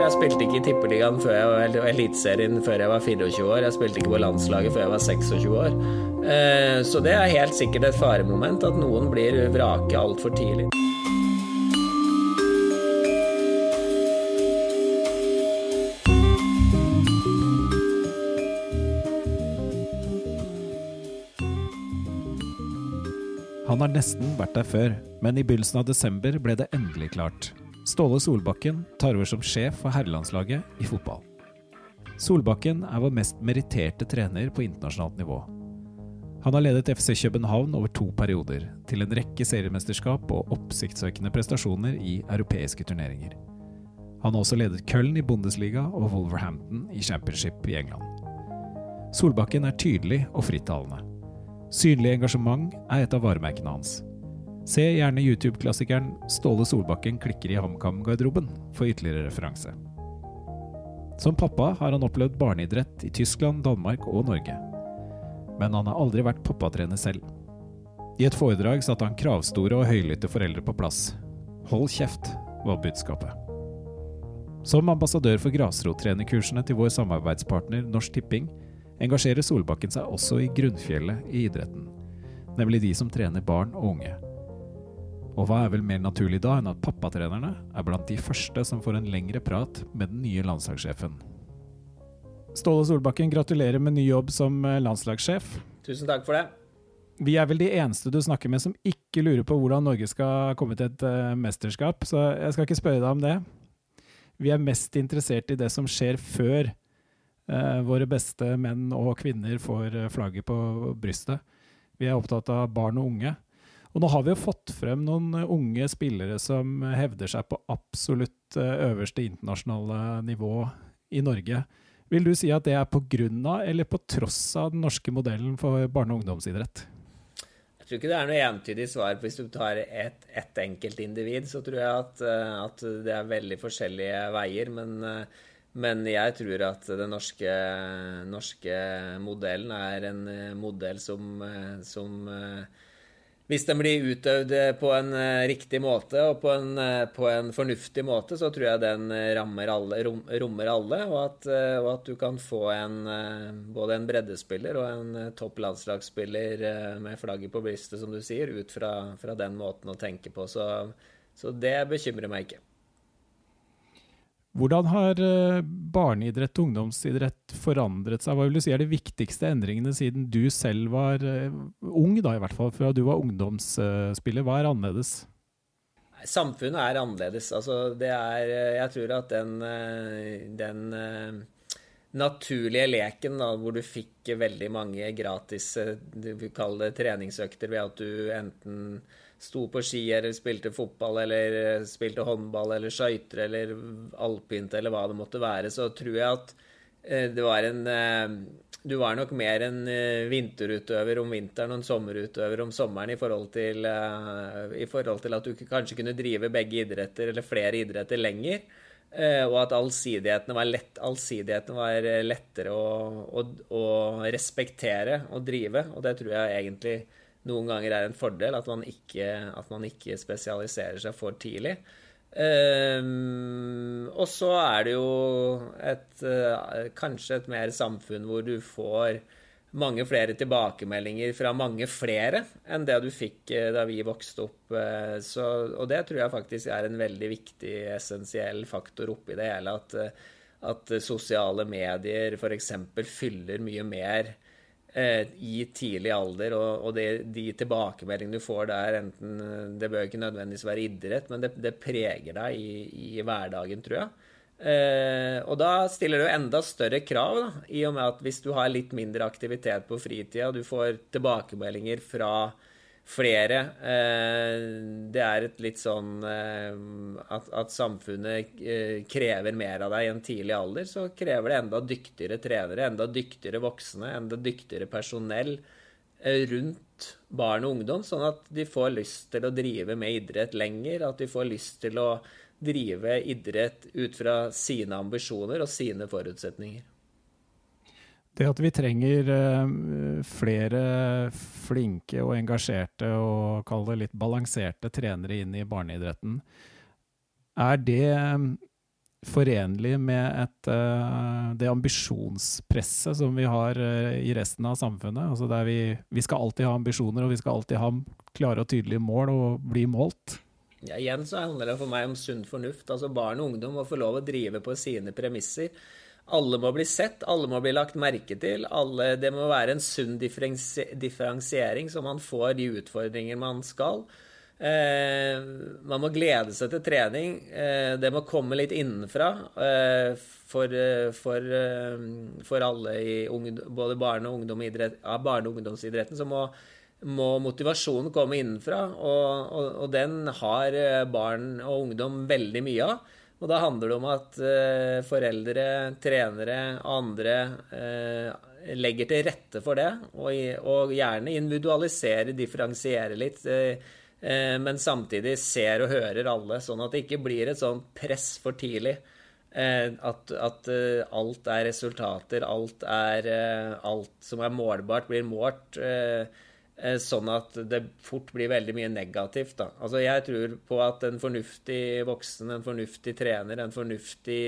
Jeg spilte ikke i Tippeligaen før jeg var, Eliteserien før jeg var 24 år. Jeg spilte ikke på landslaget før jeg var 26 år. Eh, så det er helt sikkert et faremoment at noen blir vraket altfor tidlig. Han har nesten vært der før, men i begynnelsen av desember ble det endelig klart. Ståle Solbakken tar over som sjef for herrelandslaget i fotball. Solbakken er vår mest meritterte trener på internasjonalt nivå. Han har ledet FC København over to perioder, til en rekke seriemesterskap og oppsiktsvekkende prestasjoner i europeiske turneringer. Han har også ledet Köln i Bundesliga og Wolverhampton i Championship i England. Solbakken er tydelig og frittalende. Synlig engasjement er et av varemerkene hans. Se gjerne YouTube-klassikeren Ståle Solbakken klikker i HamKam-garderoben for ytterligere referanse. Som pappa har han opplevd barneidrett i Tyskland, Danmark og Norge. Men han har aldri vært pappatrener selv. I et foredrag satte han kravstore og høylytte foreldre på plass. Hold kjeft, var budskapet. Som ambassadør for grasrottrenerkursene til vår samarbeidspartner Norsk Tipping engasjerer Solbakken seg også i grunnfjellet i idretten, nemlig de som trener barn og unge. Og hva er vel mer naturlig da enn at pappatrenerne er blant de første som får en lengre prat med den nye landslagssjefen. Ståle Solbakken, gratulerer med ny jobb som eh, landslagssjef. Tusen takk for det. Vi er vel de eneste du snakker med som ikke lurer på hvordan Norge skal komme til et uh, mesterskap, så jeg skal ikke spørre deg om det. Vi er mest interessert i det som skjer før uh, våre beste menn og kvinner får flagget på brystet. Vi er opptatt av barn og unge. Og nå har vi jo fått frem noen unge spillere som hevder seg på absolutt øverste internasjonale nivå i Norge. Vil du si at det er på grunn av eller på tross av den norske modellen for barne- og ungdomsidrett? Jeg tror ikke det er noe entydig svar. Hvis du tar ett et enkeltindivid, så tror jeg at, at, det er veldig forskjellige veier. Men, men jeg tror at den norske, norske, modellen er en modell som, som hvis den blir utøvd på en eh, riktig måte og på en, eh, på en, fornuftig måte, så tror jeg den eh, rammer alle, rom, rommer alle, og at, og at, du kan få en, både en breddespiller og en topp landslagsspiller med flagget på brystet, som du sier, ut fra, fra den måten å tenke på. Så, så det bekymrer meg ikke. Hvordan har eh, barneidrett og ungdomsidrett forandret seg? Hva vil du si er de viktigste endringene siden du selv var eh, ung, da i hvert fall, fra du var ungdomsspiller? Hva er annerledes? Samfunnet er annerledes. Altså, det er eh, Jeg tror at den, den naturlige leken, da, hvor du fikk veldig mange gratis du det treningsøkter ved at du enten sto på ski eller spilte fotball eller eh, spilte håndball eller skøyter eller alpint eller hva det måtte være, så tror jeg at eh, det var en eh, Du var nok mer en vinterutøver om vinteren og en sommerutøver om sommeren i forhold til, i forhold til at du kanskje kunne drive begge idretter eller flere idretter lenger. Og at allsidigheten var, lett, allsidigheten var lettere å, å, å respektere og drive. Og det tror jeg egentlig noen ganger er en fordel at man ikke, at man ikke spesialiserer seg for tidlig. Um, og så er det jo et, uh, kanskje et mer samfunn hvor du får mange flere tilbakemeldinger fra mange flere enn det du fikk uh, da vi vokste opp. Uh, så, og det tror jeg faktisk er en veldig viktig, essensiell faktor oppi det hele. At, at sosiale medier f.eks. fyller mye mer Eh, i tidlig alder, og, det, de tilbakemeldingene du får der, enten Det bør ikke nødvendigvis være idrett, men det, det preger deg i, i, hverdagen, tror jeg. Eh, og da stiller det enda større krav, da, i og med at hvis du har litt mindre aktivitet på fritida, du får tilbakemeldinger fra flere. Eh, det er et litt sånn eh, at, at, samfunnet eh, krever mer av deg i en tidlig alder. Så krever det enda dyktigere trenere, enda dyktigere voksne, enda dyktigere personell rundt barn og ungdom, sånn at de får lyst til å drive med idrett lenger. At de får lyst til å drive idrett ut fra sine ambisjoner og sine forutsetninger. Det at vi trenger uh, flere flinke og engasjerte og kall det litt balanserte trenere inn i barneidretten, er det forenlig med et, uh, det ambisjonspresset som vi har i resten av samfunnet. Altså der vi, vi, skal alltid ha ambisjoner, og vi skal alltid ha klare og tydelige mål og bli målt. Ja, igjen så handler det for meg om sunn fornuft. Altså Barn og ungdom må få lov å drive på sine premisser. Alle må bli sett, alle må bli lagt merke til. Alle, det må være en sunn differensiering, så man får de utfordringer man skal. Eh, man må glede seg til trening. Eh, det må komme litt innenfra eh, for, eh, for, eh, for, alle i ungdom, både barne- og, ungdomidrett, ja, barne og ungdomsidretten. Så må, må, motivasjonen komme innenfra, og, og, og, den har eh, barn og ungdom veldig mye av. Og da handler det om at foreldre, trenere andre legger til rette for det, og, og gjerne individualisere, differensiere litt. Eh, men samtidig ser og hører alle, sånn at det ikke blir et sånt press for tidlig. Eh, at, at eh, alt er resultater, alt, er, alt som er målbart, blir målt. Sånn at det fort blir veldig mye negativt. Da. Altså jeg tror på at en fornuftig voksen, en fornuftig trener, en fornuftig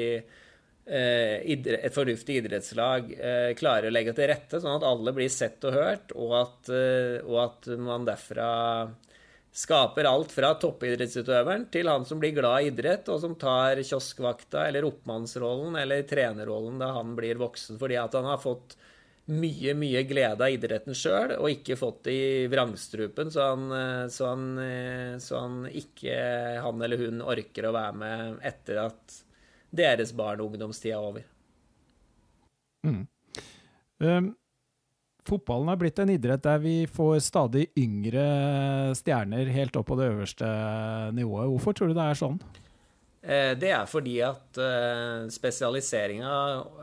et fornuftig idrettslag klarer å legge til rette, sånn at alle blir sett og hørt, og at, og at man derfra Skaper alt fra toppidrettsutøveren til han som blir glad i idrett, og som tar kioskvakta eller oppmannsrollen eller trenerrollen da han blir voksen, fordi at han har fått mye, mye glede av idretten sjøl, og ikke fått det i vrangstrupen, så han, så, han, så han ikke han eller hun orker å være med etter at deres barn- og ungdomstid er over. Mm. Um, Fotballen er blitt en idrett der vi får stadig yngre stjerner helt opp på det øverste nivået. Hvorfor tror du det er sånn? Eh, det er fordi at eh, spesialiseringa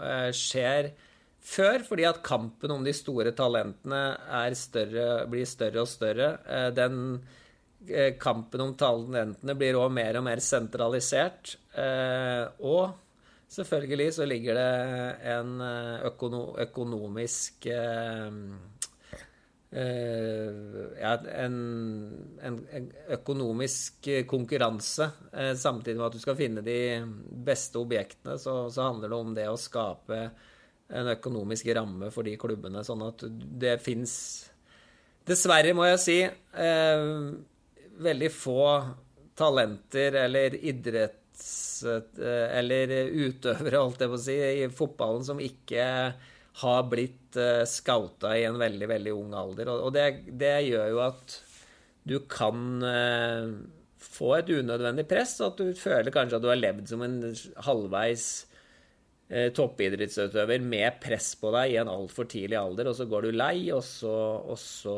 eh, skjer før, fordi at kampen om de store talentene større, blir større og større. Den kampen om talentene blir òg mer og mer sentralisert. Og Selvfølgelig så ligger det en eh, økono økonomisk eh, eh, ja, en, en, økonomisk konkurranse. Eh, samtidig med at du skal finne de beste objektene, så, så, handler det om det å skape en økonomisk ramme for de klubbene, sånn at det fins Dessverre, må jeg si, eh, veldig få talenter eller idrett Eh, eller utøvere, holdt jeg på å si, i fotballen som ikke har blitt eh, scouta i en veldig, veldig ung alder. Og, det, det gjør jo at du kan eh, få et unødvendig press, og at du føler kanskje at du har levd som en halvveis toppidrettsutøver med press på deg i en altfor tidlig alder, og så går du lei, og så, og så,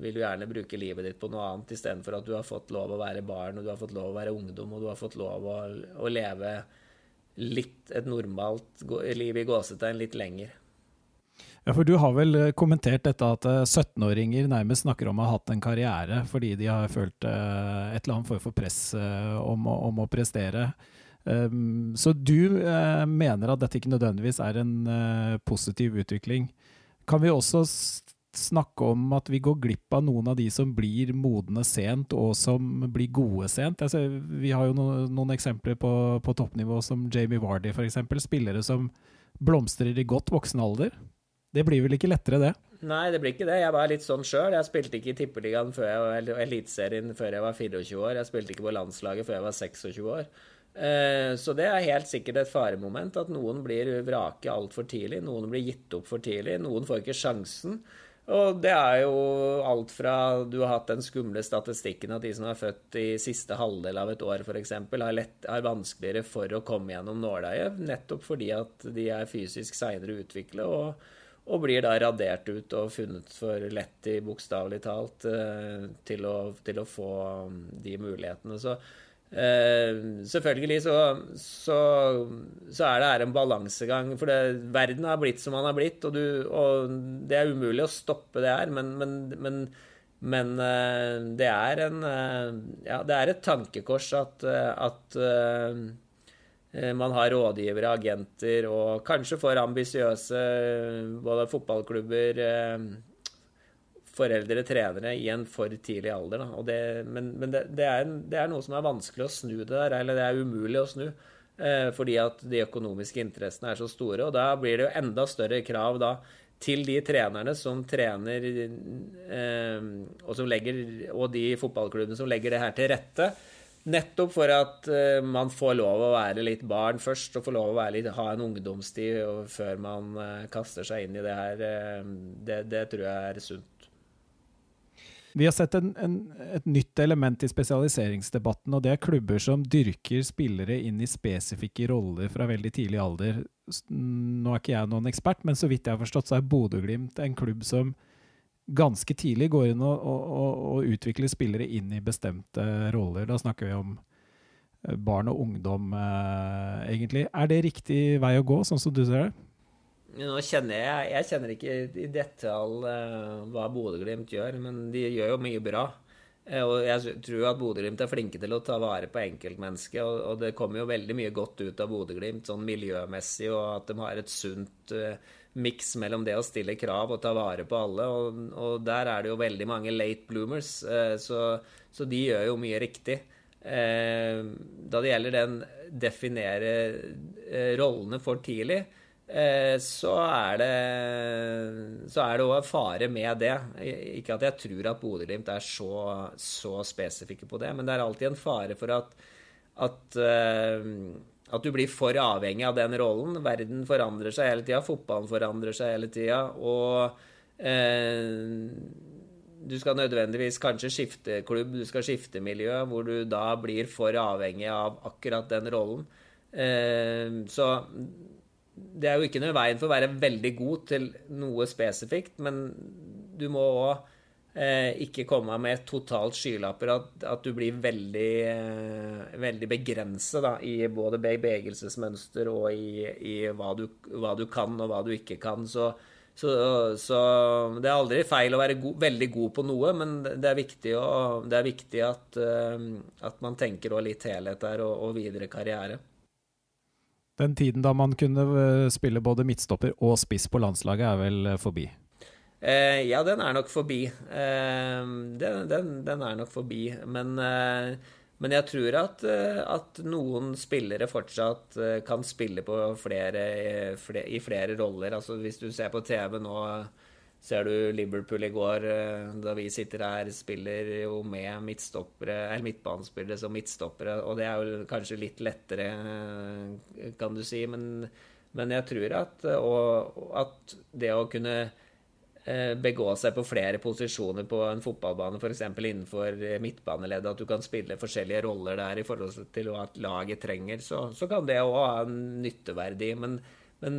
vil du gjerne bruke livet ditt på noe annet istedenfor at du har fått lov å være barn, og du har fått lov å være ungdom, og du har fått lov å, å leve litt et normalt liv i gåsetegn litt lenger. Ja, for Du har vel eh, kommentert dette at 17-åringer eh, nærmest snakker om å ha hatt en karriere fordi de har følt eh, et eller annet form for press om, om å prestere. Um, så du uh, mener at dette ikke nødvendigvis er en uh, positiv utvikling. Kan vi også snakke om at vi går glipp av noen av de som blir modne sent, og som blir gode sent? Altså, vi har jo no noen eksempler på, på, toppnivå som Jamie Vardy, f.eks. Spillere som blomstrer i godt voksen alder. Det blir vel ikke lettere, det? Nei, det blir ikke det. Jeg var litt sånn sjøl. Jeg spilte ikke i Tippeligaen eller Eliteserien før jeg var 24 år. Jeg spilte ikke på landslaget før jeg var 26 år. Eh, så det er helt sikkert et faremoment at noen blir vraket altfor tidlig. Noen blir gitt opp for tidlig. Noen får ikke sjansen. Og det er jo alt fra du har hatt den skumle statistikken at de som er født i siste halvdel av et år f.eks., har, har vanskeligere for å komme gjennom nåløyet, nettopp fordi at de er fysisk seinere utviklet og, og, blir da radert ut og funnet for lett, i bokstavelig talt, eh, til å, til å få de mulighetene. Så Eh, selvfølgelig så, så, så, er det her en balansegang. For det, verden har blitt som den har blitt, og, du, og, det er umulig å stoppe det her. Men, men, men, men uh, det er en uh, Ja, det er et tankekors at, at man har rådgivere, agenter og kanskje for ambisiøse både fotballklubber foreldre, trenere, i en for tidlig alder. Det, men, men det, det, er, det, er, noe som er vanskelig å snu det der, eller det er umulig å snu. Eh, fordi at de økonomiske interessene er så store. Og da blir det jo enda større krav da til de trenerne som trener eh, og, som legger, og de fotballklubbene som legger det her til rette. Nettopp for at eh, man får lov å være litt barn først, og får lov å litt, ha en ungdomstid før man eh, kaster seg inn i det her. Uh, det, det, tror jeg er sunt. Vi har sett en, en, et nytt element i spesialiseringsdebatten, og det er klubber som dyrker spillere inn i spesifikke roller fra veldig tidlig alder. Nå er ikke jeg noen ekspert, men så vidt jeg har forstått, så er Bodø-Glimt en klubb som ganske tidlig går inn og, og, og, utvikler spillere inn i bestemte roller. Da snakker vi om eh, barn og ungdom, eh, egentlig. Er det riktig vei å gå, sånn som du ser det? Nå kjenner jeg, jeg kjenner ikke i detalj uh, hva Bodø-Glimt gjør, men de gjør jo mye bra. Uh, og jeg tror at Bodø-Glimt er flinke til å ta vare på enkeltmennesket. Og, og, det kommer jo veldig mye godt ut av Bodø-Glimt sånn miljømessig, og at de har et sunt uh, miks mellom det å stille krav og ta vare på alle. Og, og der er det jo veldig mange late bloomers, så, så, de gjør jo mye riktig. Da det gjelder den definere rollene for tidlig, Eh, så er det så er det òg fare med det. Ikke at jeg tror at Bodø-Glimt er så, så, spesifikke på det, men det er alltid en fare for at, at, eh, at du blir for avhengig av den rollen. Verden forandrer seg hele tida, fotballen forandrer seg hele tida. Og eh, du skal nødvendigvis kanskje skifte klubb, du skal skifte miljø, hvor du da blir for avhengig av akkurat den rollen. Eh, så det er jo ikke noe veien for å være veldig god til noe spesifikt, men du må òg eh, ikke komme med totalt skylapper. At, at du blir veldig, eh, veldig begrenset i både bevegelsesmønster og i, i hva, du, hva, du, kan og hva du ikke kan. Så, så, så det er aldri feil å være go veldig god på noe, men det er viktig, å, det er viktig at, uh, at, man tenker litt helhet der og, og videre karriere. Den tiden da man kunne eh, spille både midtstopper og spiss på landslaget, er vel eh, forbi? Eh, ja, den er nok forbi. Eh, den, den, den, er nok forbi. Men, eh, men jeg tror at, eh, at, noen spillere fortsatt kan spille flere, flere, i flere roller. Altså Hvis du ser på TV nå Ser du Liverpool i går, eh, da vi sitter her, spiller jo med midtbanespillere som midtstoppere, og det er jo kanskje litt lettere, eh, kan du si, men, men jeg tror at, og, at det å kunne eh, begå seg på flere posisjoner på en fotballbane, f.eks. innenfor midtbaneleddet, at du kan spille forskjellige roller der i forhold til hva laget trenger, så, så kan det òg ha en nytteverdi. Men men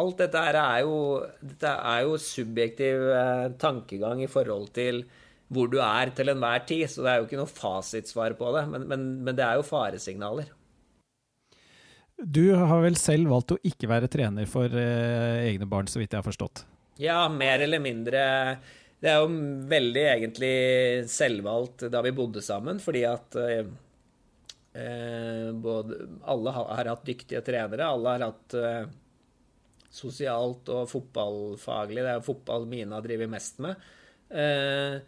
alt dette her er jo, dette er jo subjektiv eh, tankegang i forhold til hvor du er til enhver tid. Så det er jo ikke noe fasitsvar på det. Men, men, men det er jo faresignaler. Du har vel selv valgt å ikke være trener for eh, egne barn, så vidt jeg har forstått? Ja, mer eller mindre. Det er jo veldig egentlig selvvalgt da vi bodde sammen, fordi at eh, eh både, alle har, har, hatt dyktige trenere. Alle har hatt eh, sosialt og fotballfaglig. Det er jo fotball mine driver mest med. Eh,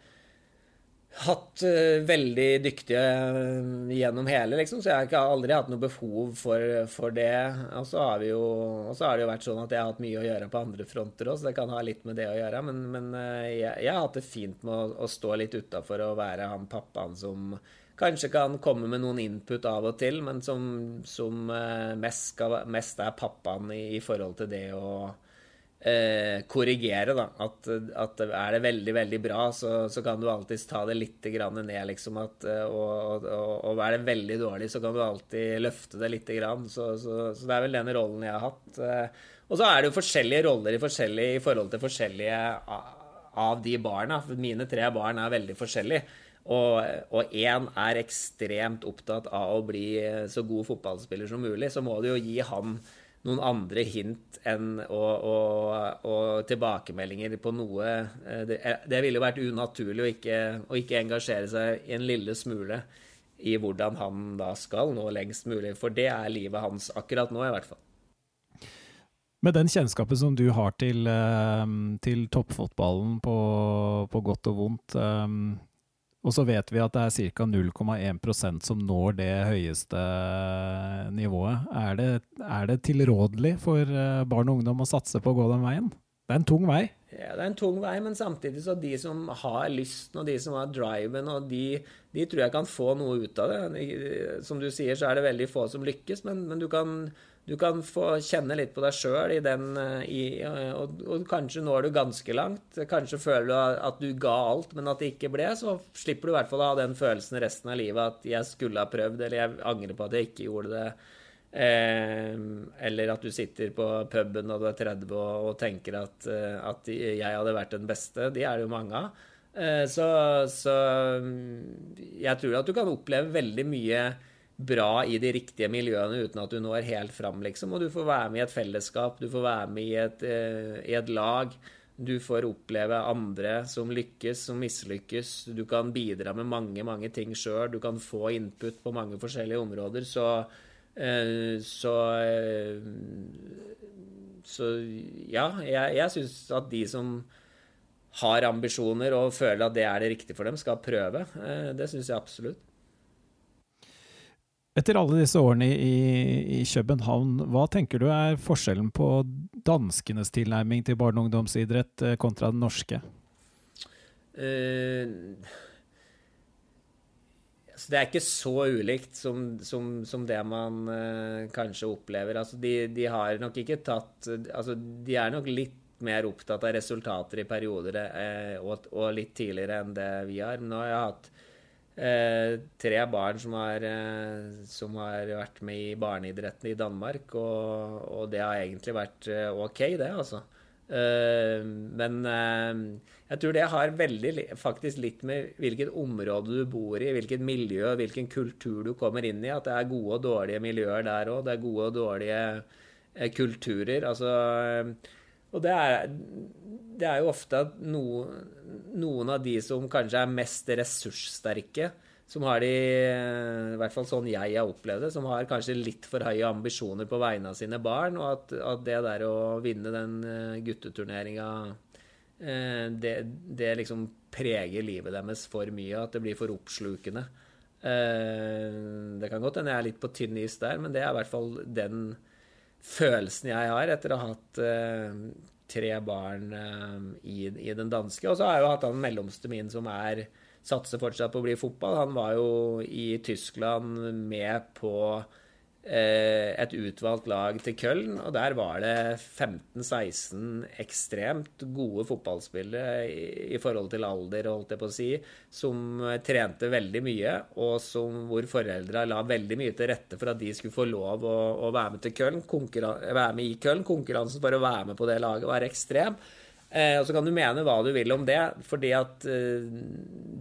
hatt uh, veldig dyktige uh, gjennom hele, liksom, så jeg har aldri hatt noe behov for, for det. Og så, har har det jo vært sånn at jeg har hatt mye å gjøre på andre fronter òg, så det kan ha litt med det å gjøre. Men, men uh, jeg, jeg, har hatt det fint med å, å stå litt utafor og være han pappaen som kanskje kan komme med noen input av og til, men som, som eh, mest, skal, mest, er pappaen i, i, forhold til det å eh, korrigere, da. At, at, er det veldig, veldig bra, så, så kan du alltids ta det litt ned, liksom. At, eh, og, og, og, er det veldig dårlig, så kan du alltid løfte det litt. Grann. Så, så, så, det er vel den rollen jeg har hatt. Eh. Og så er det jo forskjellige roller i, forskjellige, i forhold til forskjellige av de barna. Mine tre barn er veldig forskjellige. Og én er ekstremt opptatt av å bli så god fotballspiller som mulig, så må du jo gi han noen andre hint enn og, og, og tilbakemeldinger på noe Det, det ville jo vært unaturlig å ikke, å ikke, engasjere seg i en lille smule i hvordan han da skal nå lengst mulig, for det er livet hans akkurat nå, i hvert fall. Med den kjennskapen som du har til, eh, til toppfotballen på, på godt og vondt, eh, Og så vet vi at det er ca. 0,1% som når det høyeste nivået. Er det, er det tilrådelig for eh, barn og ungdom å satse på å gå den veien? Det er en tung vei. Ja, det er en tung vei, men samtidig så de som har lysten og de som har driven, og de, de, tror jeg kan få noe ut av det. Som du sier, så er det veldig få som lykkes, men, men du kan du kan få kjenne litt på deg sjøl i den i, og, og, kanskje når du ganske langt. Kanskje føler du at du ga alt, men at det ikke ble. Så slipper du i hvert fall å ha den følelsen resten av livet at jeg skulle ha prøvd, eller jeg angrer på at jeg ikke gjorde det. Eh, eller at du sitter på puben når du er 30 og, og tenker at, eh, at, jeg hadde vært den beste. De er det jo mange av. Eh, så, så jeg tror at du kan oppleve veldig mye bra i de riktige miljøene uten at du når helt fram, liksom. Og du får være med i et fellesskap, du får være med i et, uh, i et lag. Du får oppleve andre som lykkes, som mislykkes. Du kan bidra med mange, mange ting sjøl. Du kan få input på mange forskjellige områder. Så, uh, så uh, Så ja, jeg, jeg syns at de som har ambisjoner og føler at det er det riktige for dem, skal prøve. Det syns jeg absolutt. Etter alle disse årene i, i, København, hva tenker du er forskjellen på danskenes tilnærming til barne- og ungdomsidrett eh, kontra den norske? Uh, altså det er ikke så ulikt som, som, som det man uh, kanskje opplever. Altså de, de, har nok ikke tatt altså De er nok litt mer opptatt av resultater i perioder uh, og, og, litt tidligere enn det vi har. Nå har jeg hatt Eh, tre barn som har, eh, som har, vært med i barneidretten i Danmark, og, og, det har egentlig vært eh, OK, det, altså. Men jeg tror det har veldig faktisk litt med hvilket område du bor i, hvilket miljø, hvilken kultur du kommer inn i, at det er gode og dårlige miljøer der òg. Det er gode og dårlige kulturer. Altså og det er, det er jo ofte at noen, noen av de som kanskje er mest ressurssterke, som har de I hvert fall sånn jeg har opplevd det, som har kanskje litt for høye ambisjoner på vegne av sine barn, og at, at det der å vinne den eh, gutteturneringa eh, det, det, liksom preger livet deres for mye, at det blir for oppslukende. Eh, det kan godt hende jeg er litt på tynn is der, men det er i hvert fall den følelsen jeg har etter å ha hatt uh, tre barn uh, i, i, den danske. Og så har jeg jo hatt han mellomste min som er satser fortsatt på å bli fotball. Han var jo i Tyskland med på Eh, et utvalgt lag til Köln, og der var det 15-16 ekstremt gode fotballspillere i, i, forhold til alder, holdt jeg på å si, som trente veldig mye, og som, hvor foreldra la veldig mye til rette for at de skulle få lov å, å være med til Köln, være med i Köln. Konkurransen for å være med på det laget var ekstrem. Eh, og så kan du mene hva du vil om det, fordi at eh,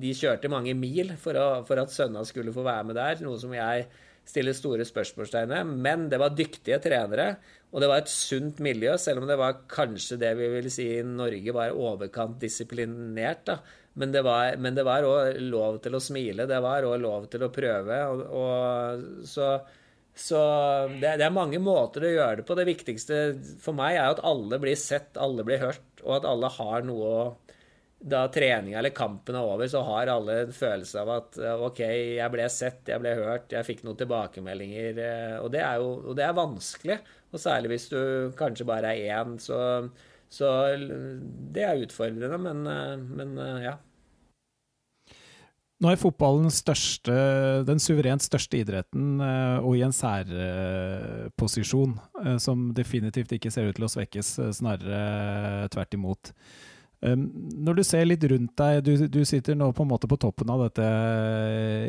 de kjørte mange mil for, å, for at sønna skulle få være med der, noe som jeg stille store spørsmålstegn ved. Men det var dyktige trenere, og det var et sunt miljø, selv om det var kanskje det vi vil si i Norge var overkant disiplinert. da. Men det var òg lov til å smile, det var òg lov til å prøve. Og, og så, så det, det, er mange måter å gjøre det på. Det viktigste for meg er at alle blir sett, alle blir hørt, og at alle har noe å da treninga eller kampen er over, så har alle en følelse av at OK, jeg ble sett, jeg ble hørt, jeg fikk noen tilbakemeldinger. Eh, og det er jo og det er vanskelig. Og særlig hvis du kanskje bare er én, så, så det er utfordrende, men, eh, men, eh, ja. Nå er fotballen største, den suverent største idretten, og i en særposisjon som definitivt ikke ser ut til å svekkes, snarere tvert imot. Når du ser litt rundt deg, du, du, sitter nå på en måte på toppen av dette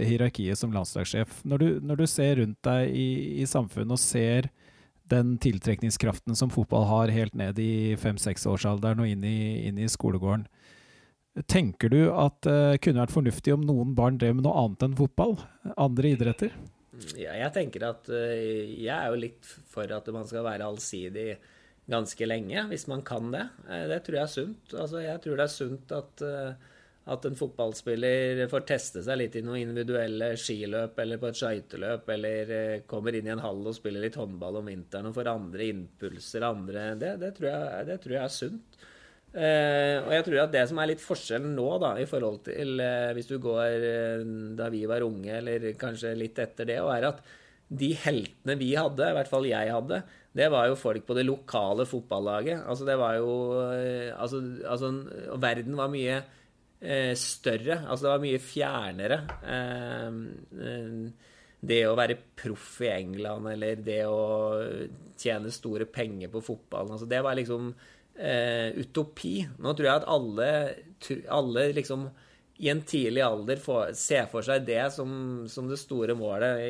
hierarkiet som landslagssjef. Når du, når du ser rundt deg i, i, samfunnet og ser den tiltrekningskraften som fotball har helt ned i fem-seksårsalderen og inn i, inn i, skolegården, tenker du at det uh, kunne vært fornuftig om noen barn drev med noe annet enn fotball? Andre idretter? Ja, jeg tenker at uh, jeg er jo litt for at man skal være allsidig ganske lenge, hvis man kan det. Eh, det tror jeg er sunt. Altså, jeg tror det er sunt at, eh, at en fotballspiller får teste seg litt i noen individuelle skiløp eller på et skøyteløp, eller eh, kommer inn i en hall og spiller litt håndball om vinteren og får andre impulser. Andre, det, det, tror jeg, det, tror jeg, er sunt. Eh, og jeg tror at det som er litt forskjellen nå, da, i forhold til eh, hvis du går eh, da vi var unge, eller kanskje litt etter det, og er at de heltene vi hadde, i hvert fall jeg hadde, det var jo folk på det lokale fotballaget. Altså det var jo eh, Altså, altså verden var mye eh, større. Altså det var mye fjernere. Eh, det å være proff i England eller det å tjene store penger på fotballen, altså det var liksom eh, utopi. Nå tror jeg at alle, alle liksom i en tidlig alder får, se for seg det som, som det store målet.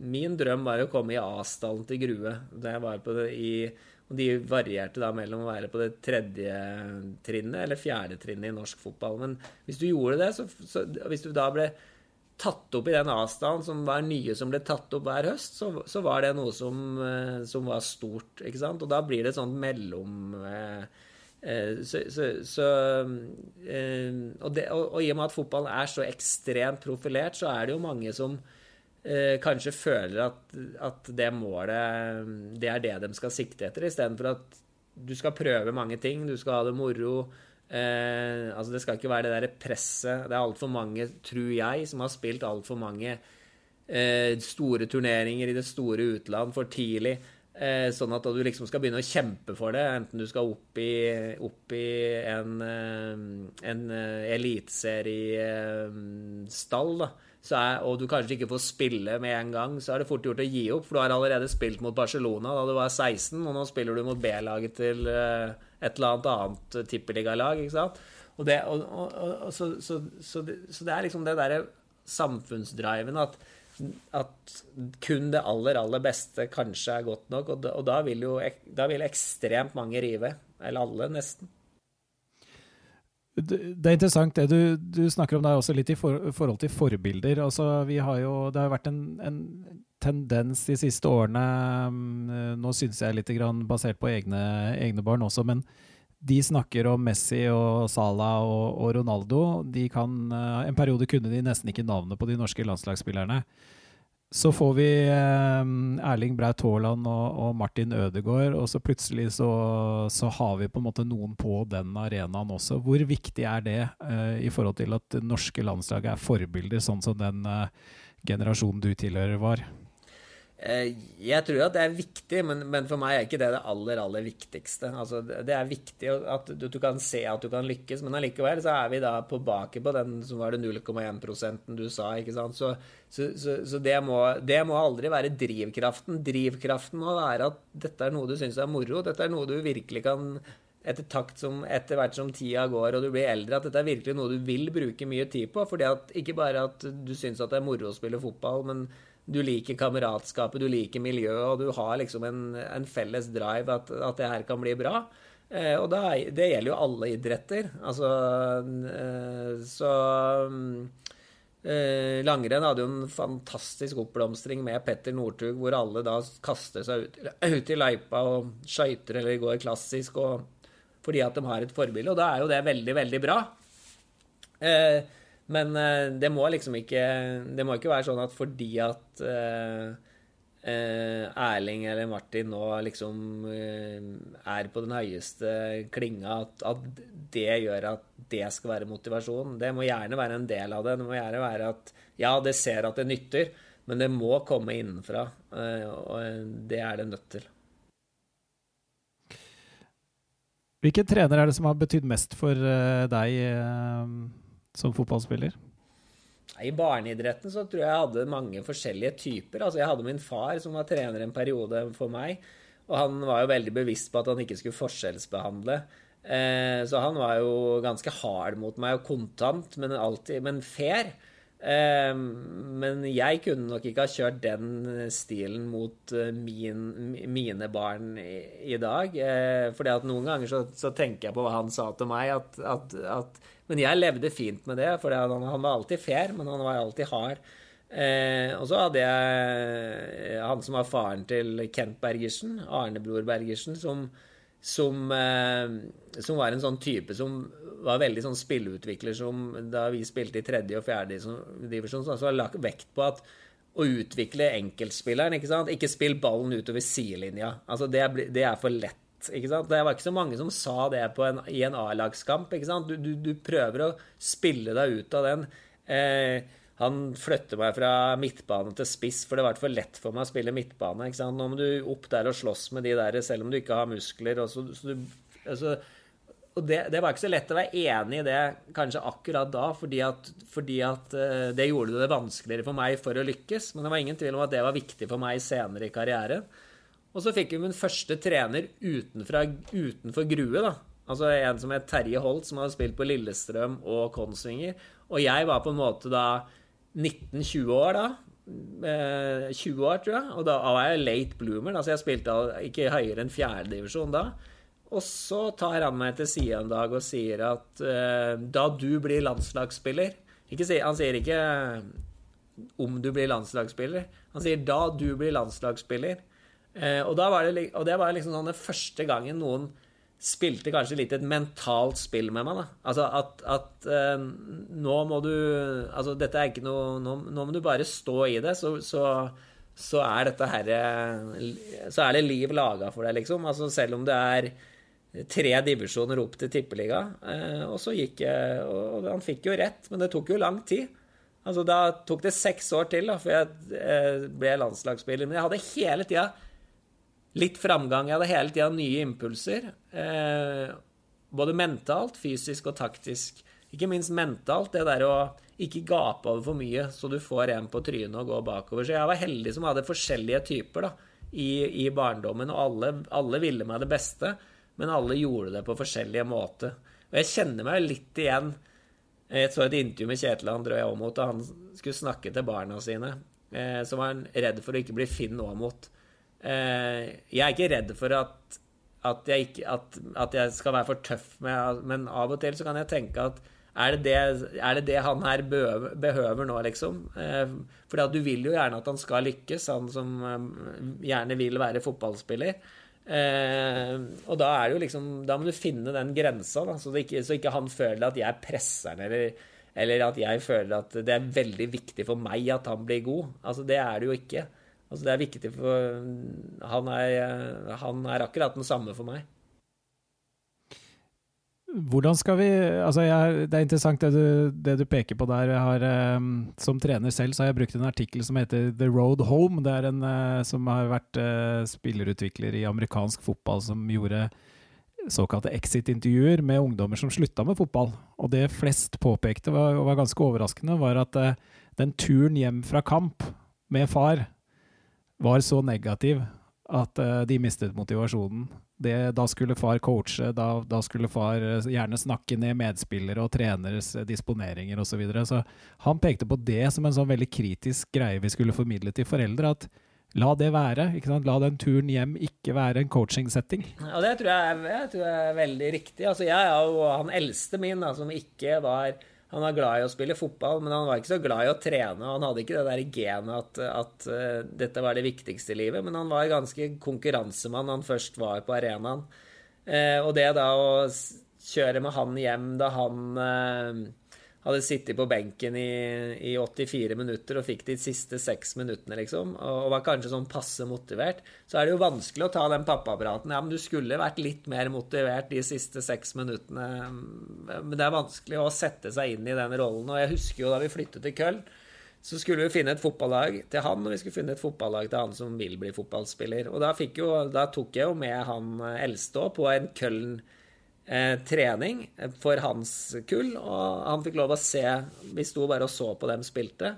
Min drøm var å komme i A-stallen til Grue. Da jeg var på det i, og De varierte da mellom å være på det tredje trinnet eller fjerde trinnet i norsk fotball. Men hvis du gjorde det, så, så hvis du da ble tatt opp i den avstanden som var nye som ble tatt opp hver høst, så, så var det noe som, eh, som, var stort. ikke sant? Og da blir det sånn mellom eh, så, så, så og, det, og, og, i og med at fotballen er så ekstremt profilert, så er det jo mange som eh, kanskje føler at, at, det målet det er det de skal sikte etter, istedenfor at du skal prøve mange ting, du skal ha det moro. Eh, altså Det skal ikke være det derre presset. Det er altfor mange, tror jeg, som har spilt altfor mange eh, store turneringer i det store utland for tidlig. Eh, sånn at du liksom skal begynne å kjempe for det, enten du skal opp i, opp i en, eh, en eh, eliteseriestall, er, og du kanskje ikke får spille med en gang, så er det fort gjort å gi opp. For du har allerede spilt mot Barcelona da du var 16, og nå spiller du mot B-laget til et eller annet annet tippeligalag. ikke sant? Og det, og, og, så, så, så, det, så, det, er liksom det derre samfunnsdriven at, at kun det aller, aller beste kanskje er godt nok. Og, og da, vil jo da vil ekstremt mange rive. Eller alle, nesten. Det er interessant det du, du snakker om der også litt i for, forhold til forbilder. Altså, vi har jo, det har vært en, en tendens de siste årene mm, Nå syns jeg litt basert på egne, egne, barn også, men de snakker om Messi og Salah og, og Ronaldo. Kan, eh, en periode kunne de nesten ikke navnet på de norske landslagsspillerne. Så får vi eh, Erling Braut Haaland og, og, Martin Ødegaard, og så plutselig så, så, har vi på en måte noen på den arenaen også. Hvor viktig er det eh, i forhold til at det norske landslaget er forbilder, sånn som den eh, generasjonen du tilhører var? Eh, jeg tror at det er viktig, men, men, for meg er ikke det det aller, aller viktigste. Altså, det er viktig at du, du, kan se at du kan lykkes, men allikevel så er vi da tilbake på den som var det 0,1 du sa. ikke sant? Så, så, så, så det, må, det, må, aldri være drivkraften. Drivkraften må være at dette er noe du syns er moro. Dette er noe du virkelig kan etter takt som etter hvert som tida går og du blir eldre, at dette er virkelig noe du vil bruke mye tid på. fordi at Ikke bare at du syns at det er moro å spille fotball, men du liker kameratskapet, du liker miljøet, og du har liksom en, en felles drive at, at, det her kan bli bra. Eh, og da, det gjelder jo alle idretter. Altså eh, Så eh, Langrenn hadde jo en fantastisk oppblomstring med Petter Northug, hvor alle da kaster seg ut, ut i løypa og skøyter eller går klassisk og, fordi at de har et forbilde. Og da er jo det veldig, veldig bra. Eh, men uh, det må liksom ikke Det må ikke være sånn at fordi at uh, uh, Erling eller Martin nå liksom er på den høyeste klinga, at, at, det gjør at det skal være motivasjon. Det må gjerne være en del av det. Det må gjerne være at ja, det ser at det nytter, men det må komme innenfra. og det er det nødt til. Hvilken trener er det som har betydd mest for deg? Som fotballspiller? I barneidretten så tror jeg jeg hadde mange forskjellige typer. Altså Jeg hadde min far som var trener en periode for meg. Og han var jo veldig bevisst på at han ikke skulle forskjellsbehandle. Eh, så han var jo ganske hard mot meg og kontant, men, alltid, men fair. Eh, men jeg kunne nok ikke ha kjørt den stilen mot eh, min, mine barn i, i dag. Eh, fordi at noen ganger så, så, tenker jeg på hva han sa til meg, at, at, at men jeg levde fint med det, for han, han, var alltid fair, men han var alltid hard. Eh, og så hadde jeg han som var faren til Kent Bergersen, Arnebror Bergersen, som, som, eh, som, var en sånn type som var veldig sånn spilleutvikler som da vi spilte i tredje og fjerde divisjon, så har lagt vekt på at å utvikle enkeltspilleren. Ikke sant? Ikke spill ballen utover sidelinja. Altså det, det, er for lett ikke sant? Det var ikke så mange som sa det en, i en A-lagskamp. ikke sant? Du, du, du, prøver å spille deg ut av den. Eh, han flytter meg fra midtbane til spiss, for det var for lett for meg å spille midtbane. ikke sant? Nå må du opp der og slåss med de der, selv om du ikke har muskler. og så, så du, altså, og det, det, var ikke så lett å være enig i det kanskje akkurat da, fordi at, fordi at uh, det gjorde det vanskeligere for meg for å lykkes. Men det var ingen tvil om at det var viktig for meg senere i karrieren. Og så fikk vi min første trener utenfra, utenfor Grue, da. Altså en som het Terje Holt, som hadde spilt på Lillestrøm og Konsvinger. Og jeg var på en måte da 19-20 år da. 20 eh, år, tror jeg. Og da var jeg late bloomer. Altså jeg spilte ikke høyere enn fjerdedivisjon da. Og så tar han meg til side en dag og sier at uh, da du blir landslagsspiller si, Han sier ikke om du blir landslagsspiller. Han sier da du blir landslagsspiller. Uh, og, det, og, det, var liksom sånn den første gangen noen spilte kanskje litt et mentalt spill med meg. da. Altså at, at eh, nå må du Altså dette er ikke noe Nå, nå må du bare stå i det, så, så, så er dette herre Så er det liv laga for deg, liksom. Altså selv om det er tre divisjoner opp til tippeliga. Eh, og så gikk jeg Og han fikk jo rett, men det tok jo lang tid. Altså, Da tok det seks år til da, før jeg eh, ble landslagsspiller. Men jeg hadde hele tida litt framgang. Jeg hadde hele tida nye impulser. Eh, både mentalt, fysisk og taktisk. Ikke minst mentalt, det der å ikke gape over for mye så du får en på trynet og går bakover. Så jeg var heldig som hadde forskjellige typer da, i, i barndommen, og alle, alle ville meg det beste men alle gjorde det på forskjellige måter. Og jeg kjenner meg litt igjen. Jeg så et intervju med Kjetil André Aamodt, og han skulle snakke til barna sine. Eh, som var redd for å ikke bli Finn Aamodt. Eh, jeg er ikke redd for at, at, jeg ikke, at, at, jeg skal være for tøff med Men av og til så kan jeg tenke at er det det, er det, det han her behøver nå, liksom? Eh, for du vil jo gjerne at han skal lykkes, han som gjerne vil være fotballspiller. Eh, og da er det jo liksom Da må du finne den grensa, så, ikke, så ikke han føler at jeg presser han, eller, eller, at jeg føler at det er veldig viktig for meg at han blir god. Altså, det er det jo ikke. Altså, det er viktig for Han er, han er akkurat den samme for meg. Hvordan skal vi altså jeg, Det er interessant det du, det du, peker på der. Har, um, som trener selv så har jeg brukt en artikkel som heter The Road Home. Det er en uh, som har vært uh, spillerutvikler i amerikansk fotball som gjorde såkalte exit-intervjuer med ungdommer som slutta med fotball. Og det flest påpekte, og var ganske overraskende, var at den turen hjem fra kamp med far var så negativ at de mistet motivasjonen det, da skulle far coache, da, da, skulle far eh, gjerne snakke ned medspillere og treneres eh, disponeringer osv. Så, videre. så han pekte på det som en sånn veldig kritisk greie vi skulle formidle til foreldre. at La det være. La den turen hjem ikke være en coaching-setting. Ja, det tror jeg, jeg tror er veldig riktig. Altså, jeg er jo han eldste min da, som ikke var han var glad i å spille fotball, men han var ikke så glad i å trene. Han hadde ikke det der genet at, at uh, dette var det viktigste i livet, men han var ganske konkurransemann han først var på arenaen. Uh, og det da å kjøre med han hjem da han uh, hadde sittet på benken i, i, 84 minutter og fikk de siste seks minuttene, liksom, og var kanskje sånn passe motivert, så er det jo vanskelig å ta den pappapraten. Ja, men du skulle vært litt mer motivert de siste seks minuttene. Men det er vanskelig å sette seg inn i den rollen. Og jeg husker jo da vi flyttet til Köln, så skulle vi finne et fotballag til han, og vi skulle finne et fotballag til han som vil bli fotballspiller. Og da, jo, da tok jeg jo med han eldste på en Köln eh, trening for hans kull, og han fikk lov å se Vi sto bare og så på dem spilte.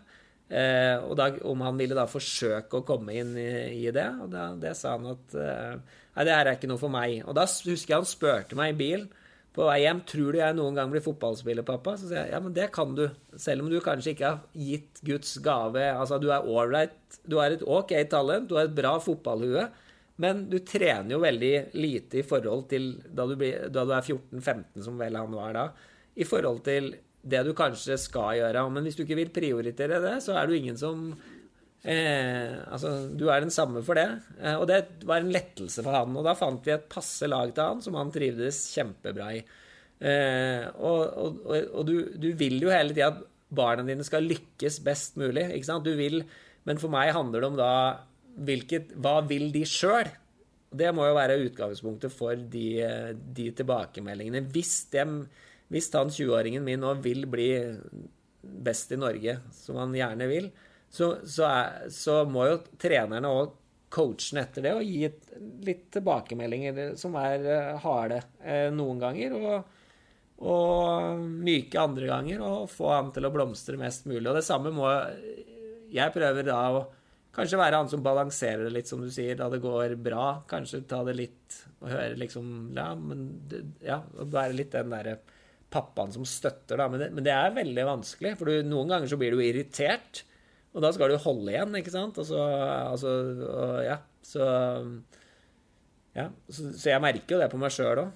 Eh, og da, om han ville da forsøke å komme inn i, i det. Og da, det sa han at eh, Nei, det her er ikke noe for meg. Og da husker jeg han spurte meg i bilen på vei hjem tror du jeg noen gang blir fotballspiller, pappa. Så sier jeg ja, men det kan du. Selv om du kanskje ikke har gitt Guds gave Altså, du er ålreit, du har et OK talent, du har et bra fotballhue. Men du trener jo veldig lite i forhold til da du, blir, da du er 14-15, som vel han var da, i forhold til det du kanskje skal gjøre. Men hvis du ikke vil prioritere det, så er du ingen som eh, Altså, du er den samme for det. Eh, og det var en lettelse for han. Og da fant vi et passe lag til han som han trivdes kjempebra i. Eh, og, og, og du, du, vil jo hele tida at barna dine skal lykkes best mulig. ikke sant? Du vil, men for meg handler det om da hvilket, hva vil de sjøl? Det må jo være utgangspunktet for de, de tilbakemeldingene. Hvis, dem, hvis han 20-åringen min nå vil bli best i Norge, som han gjerne vil, så, så, er, så må jo trenerne og coachen etter det og gi litt tilbakemeldinger som er harde noen ganger. og og myke andre ganger og få han til å blomstre mest mulig. Og det samme må Jeg prøver da å kanskje være han som balanserer det litt, som du sier, da det går bra. Kanskje ta det litt og høre liksom Ja, men ja, være litt den derre pappaen som støtter, da. Men det, men det, er veldig vanskelig, for du, noen ganger så blir du irritert. Og da skal du holde igjen, ikke sant? Og så, altså, og, ja, så Ja, så, så jeg merker jo det på meg sjøl òg.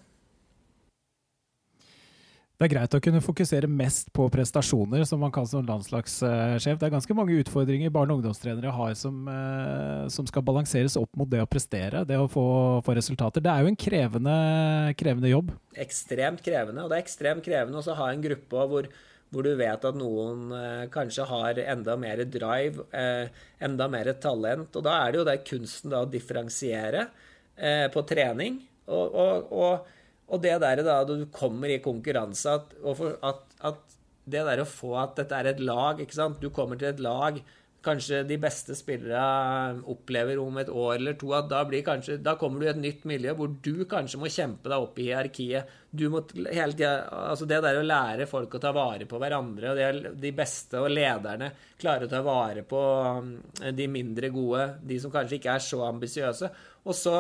Det er greit å kunne fokusere mest på prestasjoner, som man kan som landslagssjef. Det er ganske mange utfordringer barne- og ungdomstrenere har som, eh, som, skal balanseres opp mot det å prestere, det å få, få resultater. Det er jo en krevende, krevende, jobb. Ekstremt krevende, og det er ekstremt krevende å ha en gruppe hvor, hvor du vet at noen eh, kanskje har enda mer drive, eh, enda mer talent. Og da er det jo det kunsten da å differensiere på trening. og, og, og og det der da du kommer i konkurranse, at, at, at det der å få at dette er et lag ikke sant? Du kommer til et lag kanskje de beste spillere opplever om et år eller to at da, kanskje, da kommer du i et nytt miljø hvor du kanskje må kjempe deg opp i hierarkiet. Du må hele tida Altså det der å lære folk å ta vare på hverandre, og det, de beste og lederne klarer å ta vare på um, de mindre gode, de som kanskje ikke er så ambisiøse. Og så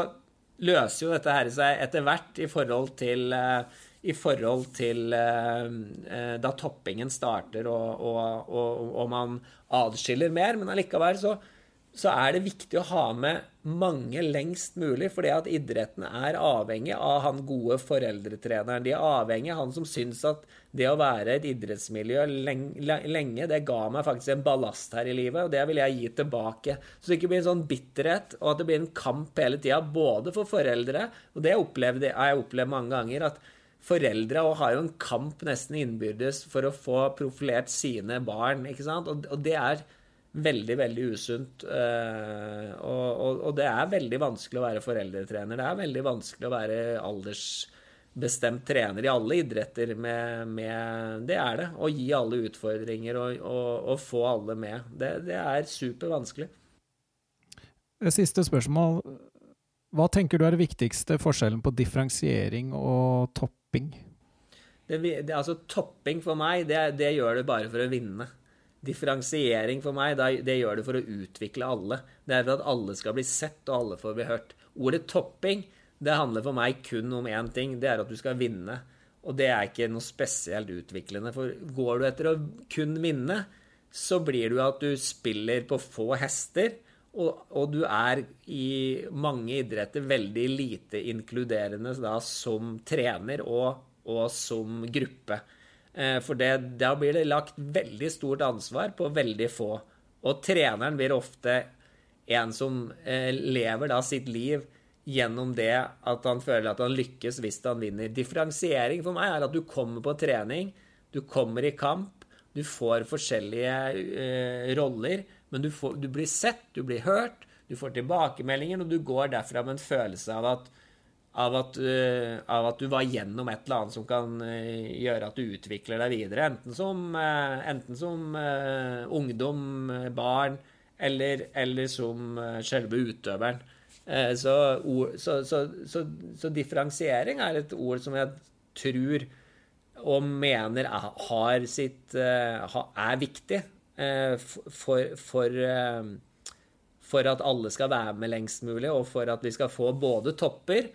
løser jo dette her seg etter hvert i forhold til, eh, i forhold til eh, eh, da toppingen starter og, og, og, og man adskiller mer. Men allikevel så så er det viktig å ha med mange lengst mulig, fordi at idretten er avhengig av han gode foreldretreneren. De er avhengig av han som syns at det å være et idrettsmiljø lenge, det ga meg faktisk en ballast her i livet, og det vil jeg gi tilbake. Så det ikke blir en sånn bitterhet, og at det blir en kamp hele tida, både for foreldre, og det har jeg opplevd mange ganger, at foreldre har jo en kamp nesten innbyrdes for å få profilert sine barn, ikke sant, og, og det er veldig, veldig usunt. Eh, og, og, og, det er veldig vanskelig å være foreldretrener. Det er veldig vanskelig å være aldersbestemt trener i alle idretter. Med, med, det er det. Å gi alle utfordringer og, og få alle med. Det, det er supervanskelig. Siste spørsmål. Hva tenker du er det viktigste forskjellen på differensiering og topping? Det, det, altså Topping for meg, det, det gjør du bare for å vinne. Differensiering for meg, det gjør det for å utvikle alle. Det er for at alle skal bli sett, og alle får bli hørt. Ordet topping det handler for meg kun om én ting. Det er at du skal vinne. Og det er ikke noe spesielt utviklende. For går du etter å kun vinne, så blir jo at du spiller på få hester. Og, og, du er i mange idretter veldig lite inkluderende da, som trener og, og som gruppe. Eh, for det, da blir det lagt veldig stort ansvar på veldig få. Og treneren blir ofte en som eh, lever da sitt liv gjennom det at han føler at han lykkes hvis han vinner. Differensiering for meg er at du kommer på trening, du kommer i kamp, du får forskjellige uh, roller, men du, får, du blir sett, du blir hørt, du får tilbakemeldinger, og du går derfra med en følelse av at av at, uh, av at, du var gjennom et eller annet som kan uh, gjøre at du utvikler deg videre. Enten som, uh, enten som ungdom, barn, eller, eller som selve utøveren. Så, ord, så, så, så, differensiering er et ord som jeg tror og mener er, sitt, er viktig for, for, for at alle skal være med lengst mulig, og for at vi skal få både topper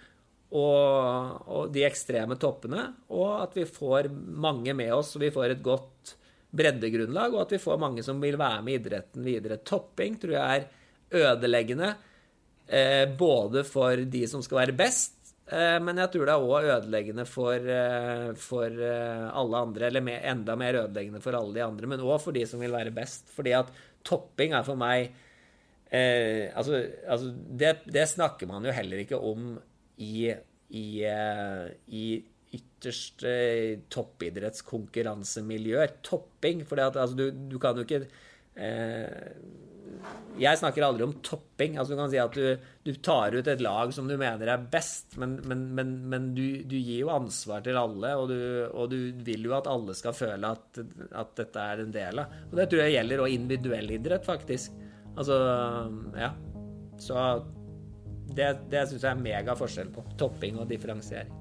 og, og, de ekstreme toppene, og at vi får mange med oss, og vi får et godt breddegrunnlag, og at vi får mange som vil være med idretten videre. Topping tror jeg er ødeleggende, eh, både for de som skal være best, eh, men jeg tror det er òg ødeleggende for, eh, for eh, alle andre, eller med, enda mer ødeleggende for alle de andre, men òg for de som vil være best. Fordi at topping er for meg eh, Altså, altså det, det snakker man jo heller ikke om i, i, eh, i ytterste toppidrettskonkurransemiljøer. Topping. For altså, du, du, kan jo ikke eh, jeg snakker aldri om topping. altså Du kan si at du, du tar ut et lag som du mener er best, men, men, men, men du, du, gir jo ansvar til alle, og du, og vil jo at alle skal føle at, at, dette er en del av. Og det tror jeg gjelder òg individuell idrett, faktisk. Altså, ja. Så det, det syns jeg er mega forskjell på. Topping og differensiering.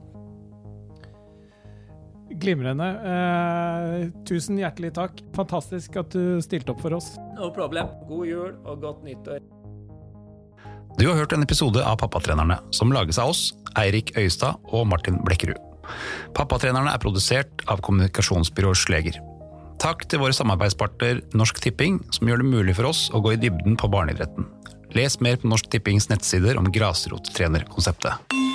Glimrende. Eh, tusen hjertelig takk. Fantastisk at du stilte opp for oss. No problem. God jul og godt nyttår. Du har hørt en episode av Pappatrenerne, som lages av oss, Eirik Øyestad og Martin Blekkerud. Pappatrenerne er produsert av kommunikasjonsbyrået Sleger. Takk til våre samarbeidspartner Norsk Tipping, som gjør det mulig for oss å gå i dybden på barneidretten. Les mer på Norsk Tippings nettsider om grasrottrenerkonseptet.